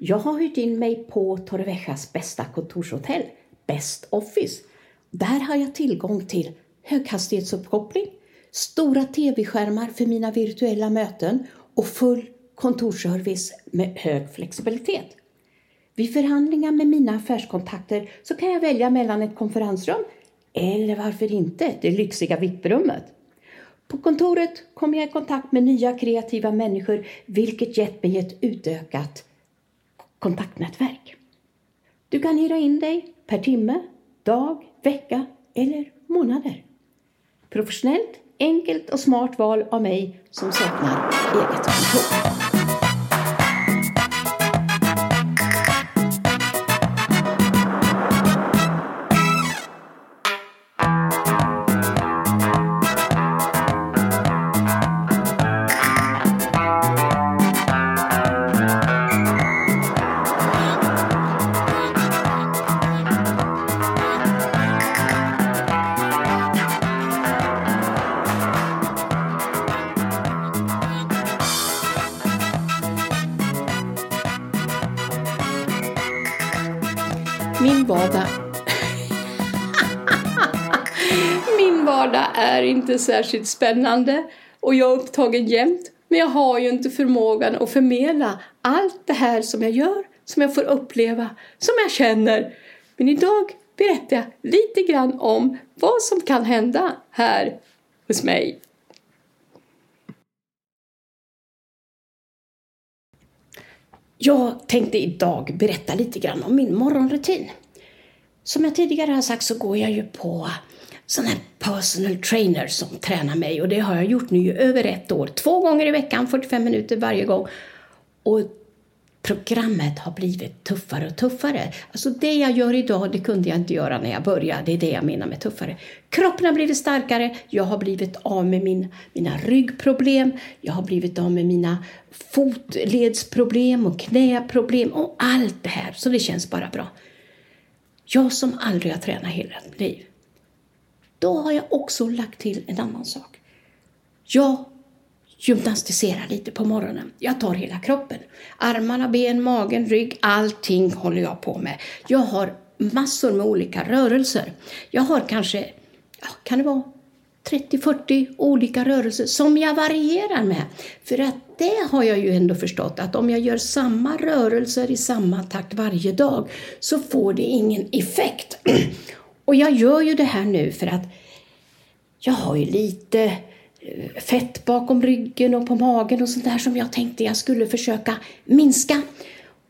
Jag har hyrt in mig på Torreviejas bästa kontorshotell, Best Office. Där har jag tillgång till höghastighetsuppkoppling, stora tv-skärmar för mina virtuella möten och full kontorsservice med hög flexibilitet. Vid förhandlingar med mina affärskontakter så kan jag välja mellan ett konferensrum eller varför inte det lyxiga VIP-rummet. På kontoret kommer jag i kontakt med nya kreativa människor vilket gett mig ett utökat kontaktnätverk. Du kan hyra in dig per timme, dag, vecka eller månader. Professionellt, enkelt och smart val av mig som saknar eget kontor. Vardag... Min vardag är inte särskilt spännande och jag är upptagen jämt. Men jag har ju inte förmågan att förmedla allt det här som jag gör, som jag får uppleva, som jag känner. Men idag berättar jag lite grann om vad som kan hända här hos mig. Jag tänkte idag berätta lite grann om min morgonrutin. Som jag tidigare har sagt så går jag ju på sådana här personal trainer som tränar mig och det har jag gjort nu i över ett år. Två gånger i veckan, 45 minuter varje gång. Och programmet har blivit tuffare och tuffare. Alltså det jag gör idag, det kunde jag inte göra när jag började. Det är det jag menar med tuffare. Kroppen har blivit starkare, jag har blivit av med min, mina ryggproblem, jag har blivit av med mina fotledsproblem och knäproblem och allt det här. Så det känns bara bra. Jag som aldrig har tränat hela mitt liv. Då har jag också lagt till en annan sak. Jag gymnastiserar lite på morgonen. Jag tar hela kroppen. Armarna, ben, magen, rygg, allting håller jag på med. Jag har massor med olika rörelser. Jag har kanske, ja, kan det vara 30-40 olika rörelser som jag varierar med. För att det har jag ju ändå förstått att om jag gör samma rörelser i samma takt varje dag så får det ingen effekt. Och jag gör ju det här nu för att jag har ju lite eh, fett bakom ryggen och på magen och sånt där som jag tänkte jag skulle försöka minska.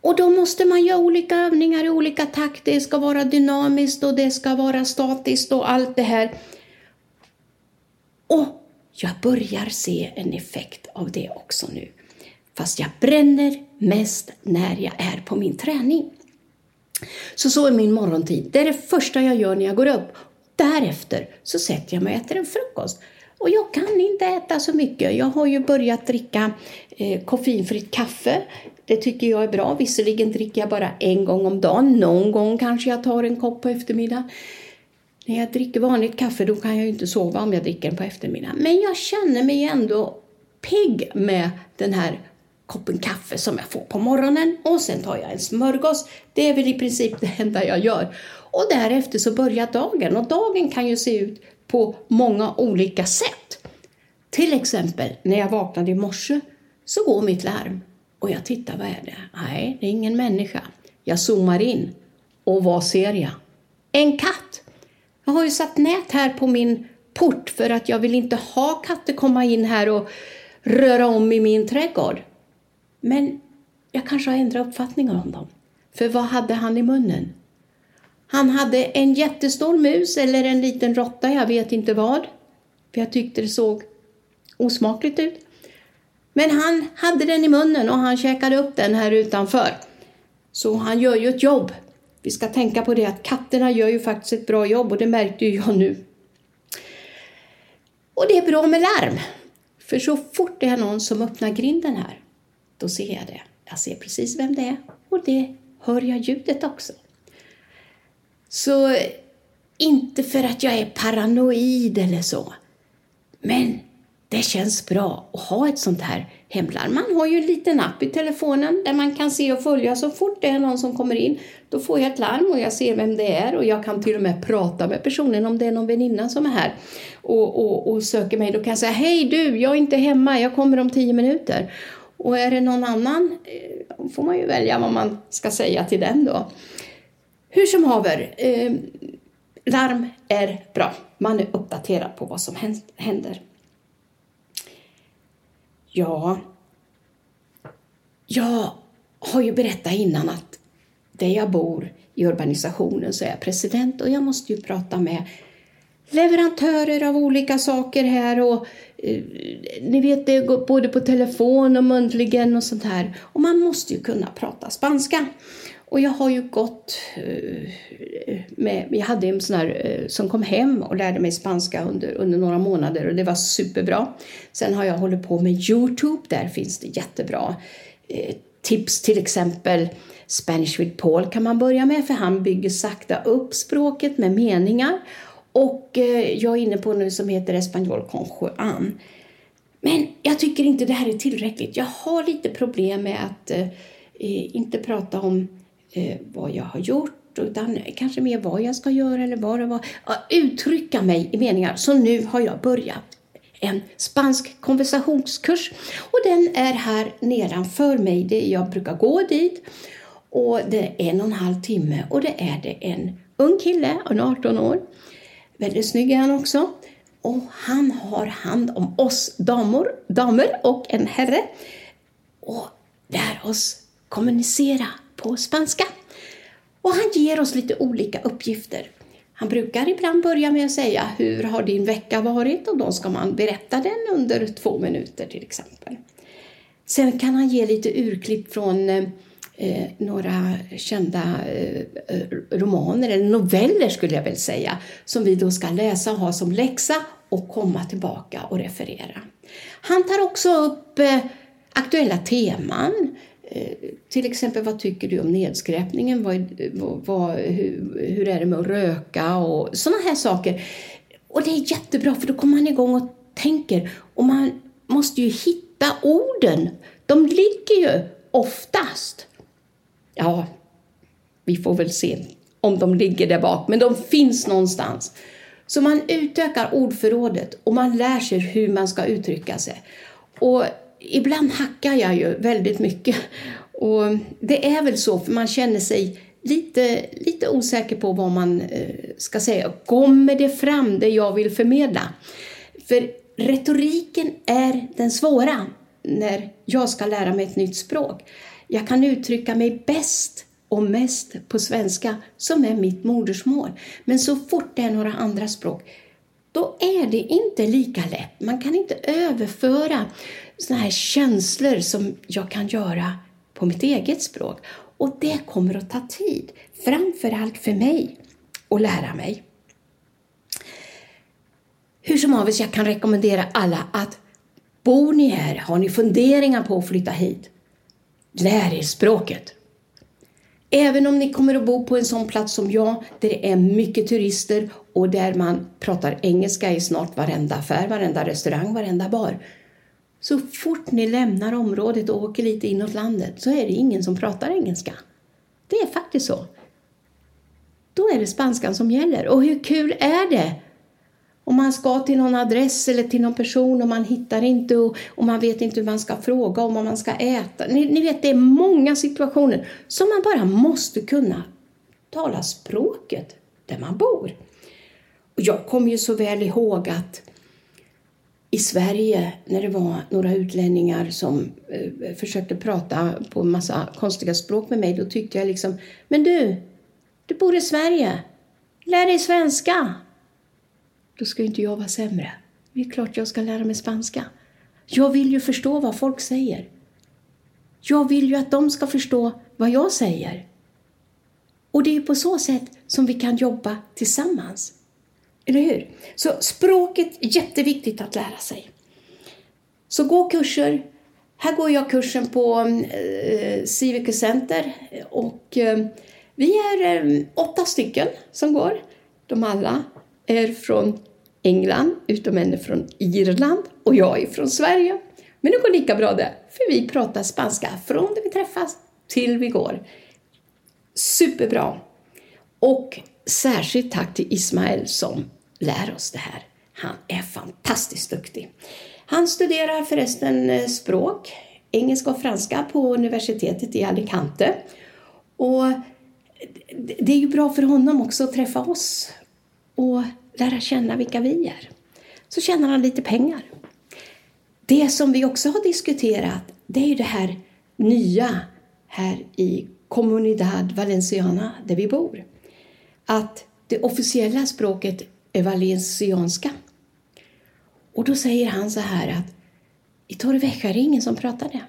Och då måste man göra olika övningar i olika takt. Det ska vara dynamiskt och det ska vara statiskt och allt det här. Och jag börjar se en effekt av det också nu. Fast jag bränner mest när jag är på min träning. Så så är min morgontid. Det är det första jag gör när jag går upp. Därefter så sätter jag mig och äter en frukost. Och jag kan inte äta så mycket. Jag har ju börjat dricka eh, koffeinfritt kaffe. Det tycker jag är bra. Visserligen dricker jag bara en gång om dagen. Någon gång kanske jag tar en kopp på eftermiddagen. När jag dricker vanligt kaffe då kan jag ju inte sova om jag dricker den på eftermiddagen. Men jag känner mig ändå pigg med den här koppen kaffe som jag får på morgonen och sen tar jag en smörgås. Det är väl i princip det enda jag gör. Och därefter så börjar dagen och dagen kan ju se ut på många olika sätt. Till exempel när jag vaknade i morse så går mitt larm och jag tittar, vad är det? Nej, det är ingen människa. Jag zoomar in och vad ser jag? En katt! Jag har ju satt nät här på min port för att jag vill inte ha katter komma in här och röra om i min trädgård. Men jag kanske har ändrat uppfattning om dem. För vad hade han i munnen? Han hade en jättestor mus eller en liten råtta, jag vet inte vad. För jag tyckte det såg osmakligt ut. Men han hade den i munnen och han käkade upp den här utanför. Så han gör ju ett jobb. Vi ska tänka på det att katterna gör ju faktiskt ett bra jobb och det märkte ju jag nu. Och det är bra med larm. För så fort det är någon som öppnar grinden här, då ser jag det. Jag ser precis vem det är och det hör jag ljudet också. Så inte för att jag är paranoid eller så. Men det känns bra att ha ett sånt här hemlarm. Man har ju en liten app i telefonen där man kan se och följa. Så fort det är någon som kommer in, då får jag ett larm och jag ser vem det är och jag kan till och med prata med personen om det är någon väninna som är här och, och, och söker mig. Då kan jag säga, hej du, jag är inte hemma, jag kommer om tio minuter. Och är det någon annan eh, då får man ju välja vad man ska säga till den då. Hur som haver, eh, larm är bra. Man är uppdaterad på vad som händer. Ja, jag har ju berättat innan att där jag bor i urbanisationen så är jag president och jag måste ju prata med leverantörer av olika saker här och eh, ni vet det går både på telefon och muntligen och sånt här. Och man måste ju kunna prata spanska. Och jag har ju gått eh, med, jag hade en sån här eh, som kom hem och lärde mig spanska under, under några månader och det var superbra. Sen har jag hållit på med Youtube, där finns det jättebra eh, tips till exempel Spanish with Paul kan man börja med för han bygger sakta upp språket med meningar. Och eh, jag är inne på nu som heter Espanol con Juan. Men jag tycker inte det här är tillräckligt. Jag har lite problem med att eh, inte prata om eh, vad jag har gjort utan kanske mer vad jag ska göra eller vad det var. Uttrycka mig i meningar. Så nu har jag börjat en spansk konversationskurs och den är här nedanför mig. Det, jag brukar gå dit och det är en och en halv timme och det är det en ung kille, en 18 år. Väldigt snygg är han också. Och han har hand om oss damer, damer och en herre och lär oss kommunicera på spanska. Och han ger oss lite olika uppgifter. Han brukar ibland börja med att säga hur har din vecka varit och då ska man berätta den under två minuter till exempel. Sen kan han ge lite urklipp från eh, eh, några kända eh, romaner, eller noveller skulle jag väl säga, som vi då ska läsa och ha som läxa och komma tillbaka och referera. Han tar också upp eh, aktuella teman, eh, till exempel, vad tycker du om nedskräpningen? Vad, vad, hur, hur, är det med att röka? Och sådana här saker. Och det är jättebra, för då kommer man igång och tänker. Och man måste ju hitta orden. De ligger ju oftast. Ja, vi får väl se om de ligger där bak, men de finns någonstans. Så man utökar ordförrådet och man lär sig hur man ska uttrycka sig. Och ibland hackar jag ju väldigt mycket. Och det är väl så, för man känner sig lite, lite osäker på vad man eh, ska säga. Kommer det fram det jag vill förmedla? För retoriken är den svåra när jag ska lära mig ett nytt språk. Jag kan uttrycka mig bäst och mest på svenska, som är mitt modersmål. Men så fort det är några andra språk, då är det inte lika lätt. Man kan inte överföra såna här känslor som jag kan göra på mitt eget språk. Och det kommer att ta tid, framförallt för mig, att lära mig. Hur som helst, jag kan rekommendera alla att bor ni här, har ni funderingar på att flytta hit, lär er språket. Även om ni kommer att bo på en sån plats som jag, där det är mycket turister och där man pratar engelska i snart varenda affär, varenda restaurang, varenda bar, så fort ni lämnar området och åker lite inåt landet så är det ingen som pratar engelska. Det är faktiskt så. Då är det spanskan som gäller. Och hur kul är det? Om man ska till någon adress eller till någon person och man hittar inte och, och man vet inte hur man ska fråga om vad man ska äta. Ni, ni vet, det är många situationer som man bara måste kunna tala språket där man bor. Och jag kommer ju så väl ihåg att i Sverige när det var några utlänningar som eh, försökte prata på en massa konstiga språk med mig, då tyckte jag liksom, men du, du bor i Sverige, lär dig svenska. Då ska ju inte jag vara sämre. Det är klart jag ska lära mig spanska. Jag vill ju förstå vad folk säger. Jag vill ju att de ska förstå vad jag säger. Och det är på så sätt som vi kan jobba tillsammans. Eller hur? Så språket är jätteviktigt att lära sig. Så gå kurser. Här går jag kursen på eh, Civic Center och eh, vi är eh, åtta stycken som går. De alla är från England, utom en är från Irland och jag är från Sverige. Men det går lika bra det, för vi pratar spanska från det vi träffas till vi går. Superbra! Och särskilt tack till Ismael som lär oss det här. Han är fantastiskt duktig. Han studerar förresten eh, språk, engelska och franska på universitetet i Alicante. Och det är ju bra för honom också att träffa oss och lära känna vilka vi är. Så tjänar han lite pengar. Det som vi också har diskuterat, det är ju det här nya här i Comunidad Valenciana, där vi bor. Att det officiella språket är valencianska. Och då säger han så här att i Torrevieja är det ingen som pratar det.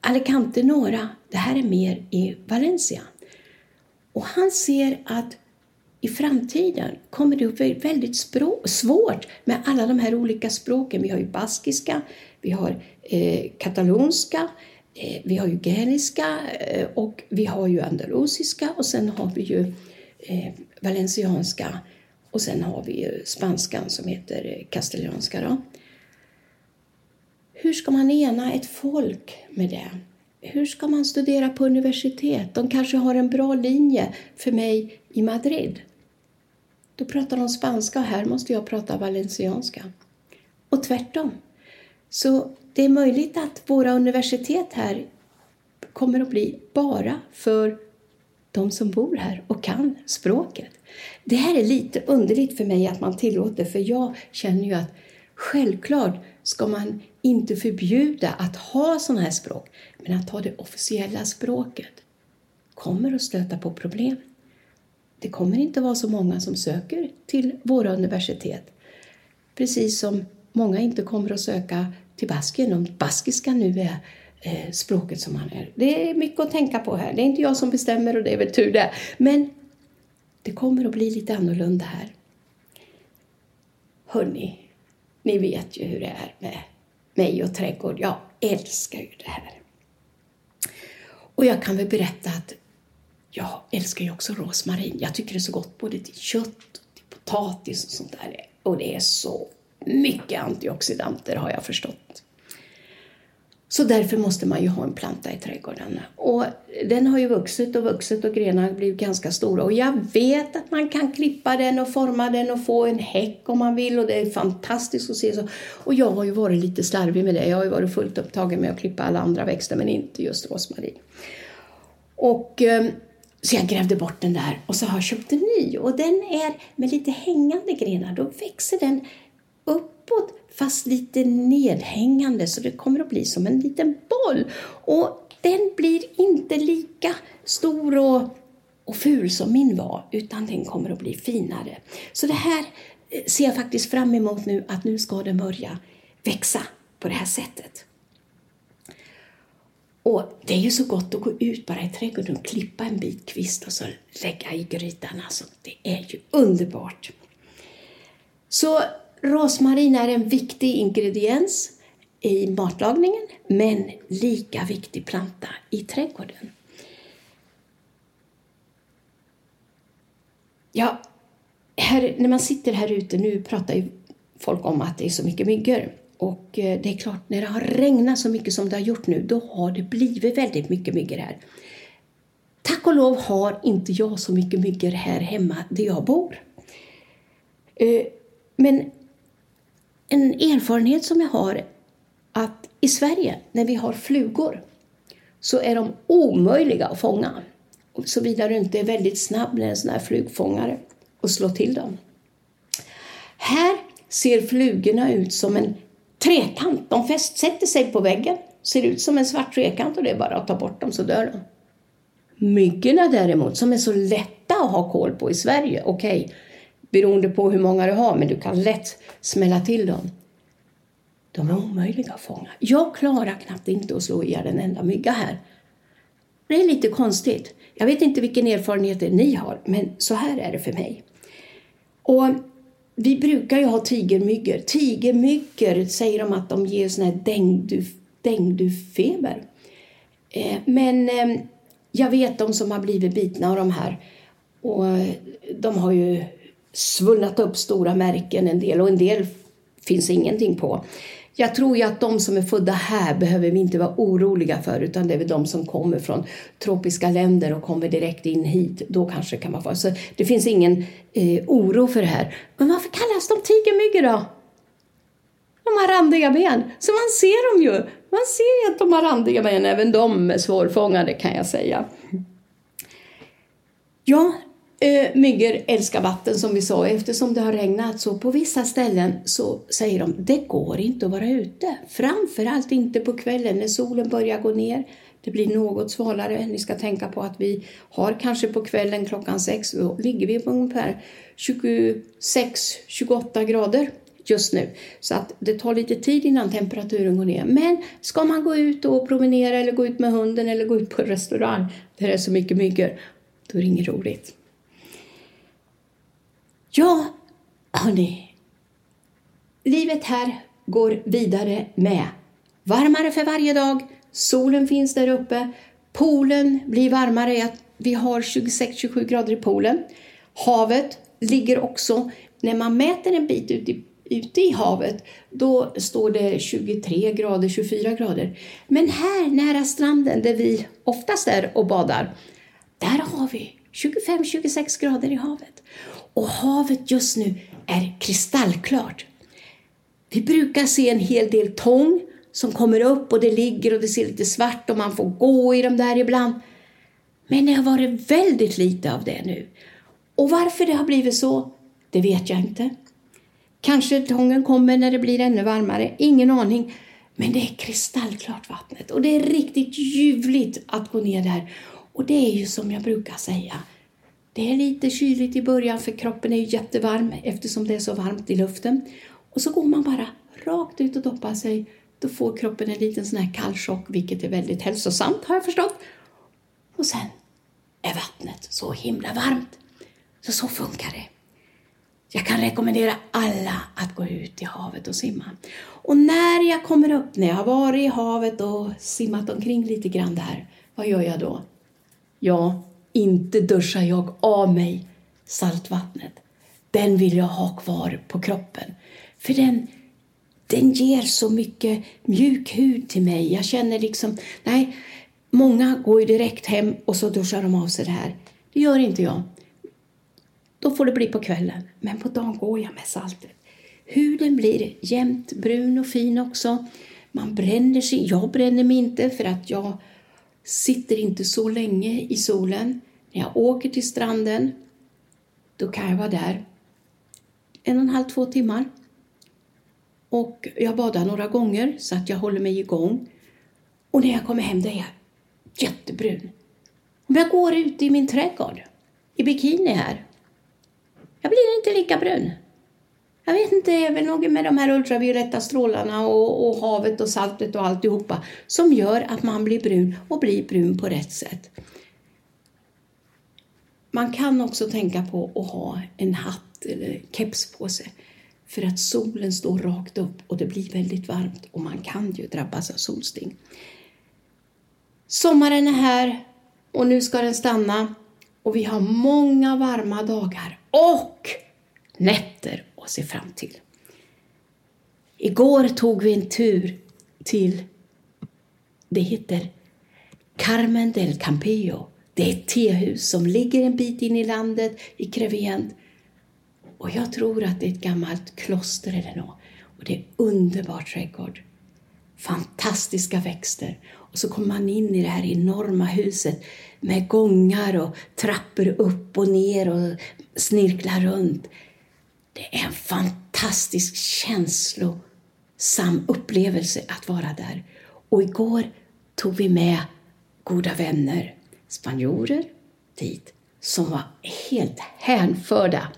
Alicante några, det här är mer i Valencia. Och han ser att i framtiden kommer det att bli väldigt svårt med alla de här olika språken. Vi har ju baskiska, vi har eh, katalonska, eh, vi har ju gäliska eh, och vi har ju andalusiska och sen har vi ju eh, valencianska och sen har vi ju spanskan som heter eh, castellanska. Då. Hur ska man ena ett folk med det? Hur ska man studera på universitet? De kanske har en bra linje för mig i Madrid. Då pratar de spanska och här måste jag prata valencianska. Och tvärtom. Så det är möjligt att våra universitet här kommer att bli bara för de som bor här och kan språket. Det här är lite underligt för mig att man tillåter, för jag känner ju att självklart ska man inte förbjuda att ha sådana här språk, men att ha det officiella språket kommer att stöta på problem. Det kommer inte vara så många som söker till våra universitet. Precis som många inte kommer att söka till Baskien om baskiska nu är eh, språket som man är. Det är mycket att tänka på här. Det är inte jag som bestämmer och det är väl tur det. Men det kommer att bli lite annorlunda här. Hörni, ni vet ju hur det är med mig och trädgård. Jag älskar ju det här. Och jag kan väl berätta att jag älskar ju också rosmarin. Jag tycker det är så gott både till kött och till potatis och sånt där. Och det är så mycket antioxidanter har jag förstått. Så därför måste man ju ha en planta i trädgården. Och den har ju vuxit och vuxit och grenarna blir ganska stora. Och jag vet att man kan klippa den och forma den och få en häck om man vill och det är fantastiskt att se så. Och jag har ju varit lite slarvig med det. Jag har ju varit fullt upptagen med att klippa alla andra växter men inte just rosmarin. Och eh, så jag grävde bort den där och så har jag köpt en ny och den är med lite hängande grenar. Då växer den uppåt fast lite nedhängande så det kommer att bli som en liten boll. Och den blir inte lika stor och, och ful som min var utan den kommer att bli finare. Så det här eh, ser jag faktiskt fram emot nu att nu ska den börja växa på det här sättet. Och det är ju så gott att gå ut bara i trädgården och klippa en bit kvist och så lägga i grytan. Alltså, det är ju underbart. Så rosmarin är en viktig ingrediens i matlagningen, men lika viktig planta i trädgården. Ja, här, när man sitter här ute, nu pratar ju folk om att det är så mycket myggor. Och eh, det är klart, när det har regnat så mycket som det har gjort nu, då har det blivit väldigt mycket myggor här. Tack och lov har inte jag så mycket myggor här hemma där jag bor. Eh, men en erfarenhet som jag har att i Sverige, när vi har flugor, så är de omöjliga att fånga. Såvida du inte är väldigt snabb med en sån här flugfångare och slår till dem. Här ser flugorna ut som en trekant. De fäst, sätter sig på väggen, ser ut som en svart trekant och det är bara att ta bort dem så dör de. Myggorna däremot, som är så lätta att ha koll på i Sverige, okej, okay, beroende på hur många du har, men du kan lätt smälla till dem. De är omöjliga att fånga. Jag klarar knappt inte att slå ihjäl en enda mygga här. Det är lite konstigt. Jag vet inte vilken erfarenhet ni har, men så här är det för mig. Och vi brukar ju ha tigermyggor. Tigermyggor säger de att de ger sån här dengdufeber. Eh, men eh, jag vet de som har blivit bitna av de här och de har ju svullnat upp stora märken en del och en del finns ingenting på. Jag tror ju att de som är födda här behöver vi inte vara oroliga för utan det är väl de som kommer från tropiska länder och kommer direkt in hit. Då kanske det man få. Så det finns ingen eh, oro för det här. Men varför kallas de tigermyggor då? De har randiga ben, så man ser dem ju. Man ser ju att de har randiga ben, även de är svårfångade kan jag säga. Ja, Eh, myggor älskar vatten som vi sa eftersom det har regnat så på vissa ställen så säger de det går inte att vara ute. Framförallt inte på kvällen när solen börjar gå ner. Det blir något svalare. Ni ska tänka på att vi har kanske på kvällen klockan sex, då ligger vi på ungefär 26-28 grader just nu. Så att det tar lite tid innan temperaturen går ner. Men ska man gå ut och promenera eller gå ut med hunden eller gå ut på restaurang där det är så mycket myggor, då är det inget roligt. Ja, hörni. Livet här går vidare med. Varmare för varje dag. Solen finns där uppe. Poolen blir varmare. Vi har 26-27 grader i poolen. Havet ligger också, när man mäter en bit ute i, ute i havet, då står det 23 grader, 24 grader. Men här nära stranden, där vi oftast är och badar, där har vi 25-26 grader i havet. Och havet just nu är kristallklart. Vi brukar se en hel del tång som kommer upp och det ligger och det ser lite svart och man får gå i dem där ibland. Men det har varit väldigt lite av det nu. Och varför det har blivit så, det vet jag inte. Kanske tången kommer när det blir ännu varmare, ingen aning. Men det är kristallklart vattnet och det är riktigt ljuvligt att gå ner där. Och det är ju som jag brukar säga, det är lite kyligt i början för kroppen är ju jättevarm eftersom det är så varmt i luften. Och så går man bara rakt ut och doppar sig. Då får kroppen en liten sån här kallchock, vilket är väldigt hälsosamt har jag förstått. Och sen är vattnet så himla varmt. Så så funkar det. Jag kan rekommendera alla att gå ut i havet och simma. Och när jag kommer upp, när jag har varit i havet och simmat omkring lite grann där, vad gör jag då? Ja, inte duschar jag av mig saltvattnet. Den vill jag ha kvar på kroppen. För den, den ger så mycket mjuk hud till mig. Jag känner liksom, nej, många går ju direkt hem och så duschar de av sig det här. Det gör inte jag. Då får det bli på kvällen, men på dagen går jag med saltet. Huden blir jämnt brun och fin också. Man bränner sig. Jag bränner mig inte för att jag sitter inte så länge i solen. När jag åker till stranden, då kan jag vara där en och en halv, två timmar. Och jag badar några gånger så att jag håller mig igång. Och när jag kommer hem då är jag jättebrun. Om jag går ut i min trädgård i bikini här, jag blir inte lika brun. Jag vet inte, det är väl något med de här ultravioletta strålarna och, och havet och saltet och alltihopa som gör att man blir brun och blir brun på rätt sätt. Man kan också tänka på att ha en hatt eller keps på sig för att solen står rakt upp och det blir väldigt varmt och man kan ju drabbas av solsting. Sommaren är här och nu ska den stanna och vi har många varma dagar och nätter att se fram till. Igår tog vi en tur till, det heter Carmen del Campillo det är ett tehus som ligger en bit in i landet, i Crevient. Och jag tror att det är ett gammalt kloster eller något. Och det är underbar trädgård. Fantastiska växter. Och så kommer man in i det här enorma huset med gångar och trappor upp och ner och snirklar runt. Det är en fantastisk känslosam upplevelse att vara där. Och igår tog vi med goda vänner spanjorer dit som var helt hänförda.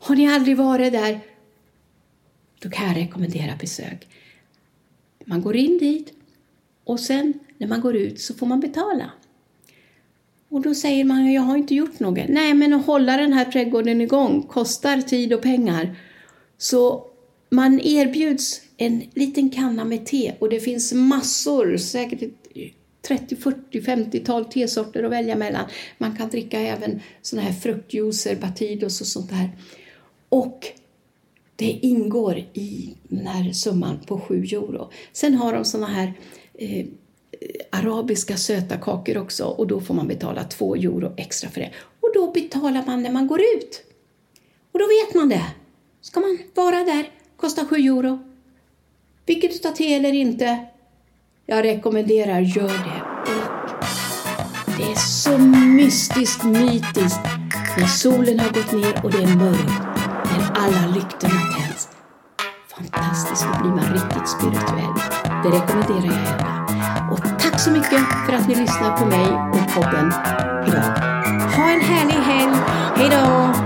Har ni aldrig varit där, då kan jag rekommendera besök. Man går in dit och sen när man går ut så får man betala. Och då säger man, jag har inte gjort något. Nej, men att hålla den här trädgården igång kostar tid och pengar. Så man erbjuds en liten kanna med te och det finns massor, säkert 30, 40, 50-tal tesorter att välja mellan. Man kan dricka även såna här fruktjuicer, batidos och sånt där. Och det ingår i den här summan på 7 euro. Sen har de såna här eh, arabiska söta kakor också och då får man betala 2 euro extra för det. Och då betalar man när man går ut. Och då vet man det. Ska man vara där, kostar 7 euro. Vilket du tar till eller inte, jag rekommenderar, gör det. Och det är så mystiskt, mytiskt när solen har gått ner och det är mörkt, Men alla lyktorna tänds. Fantastiskt, då blir man riktigt spirituell. Det rekommenderar jag alla. Och tack så mycket för att ni lyssnar på mig och podden idag. Ha en härlig helg. Hej då!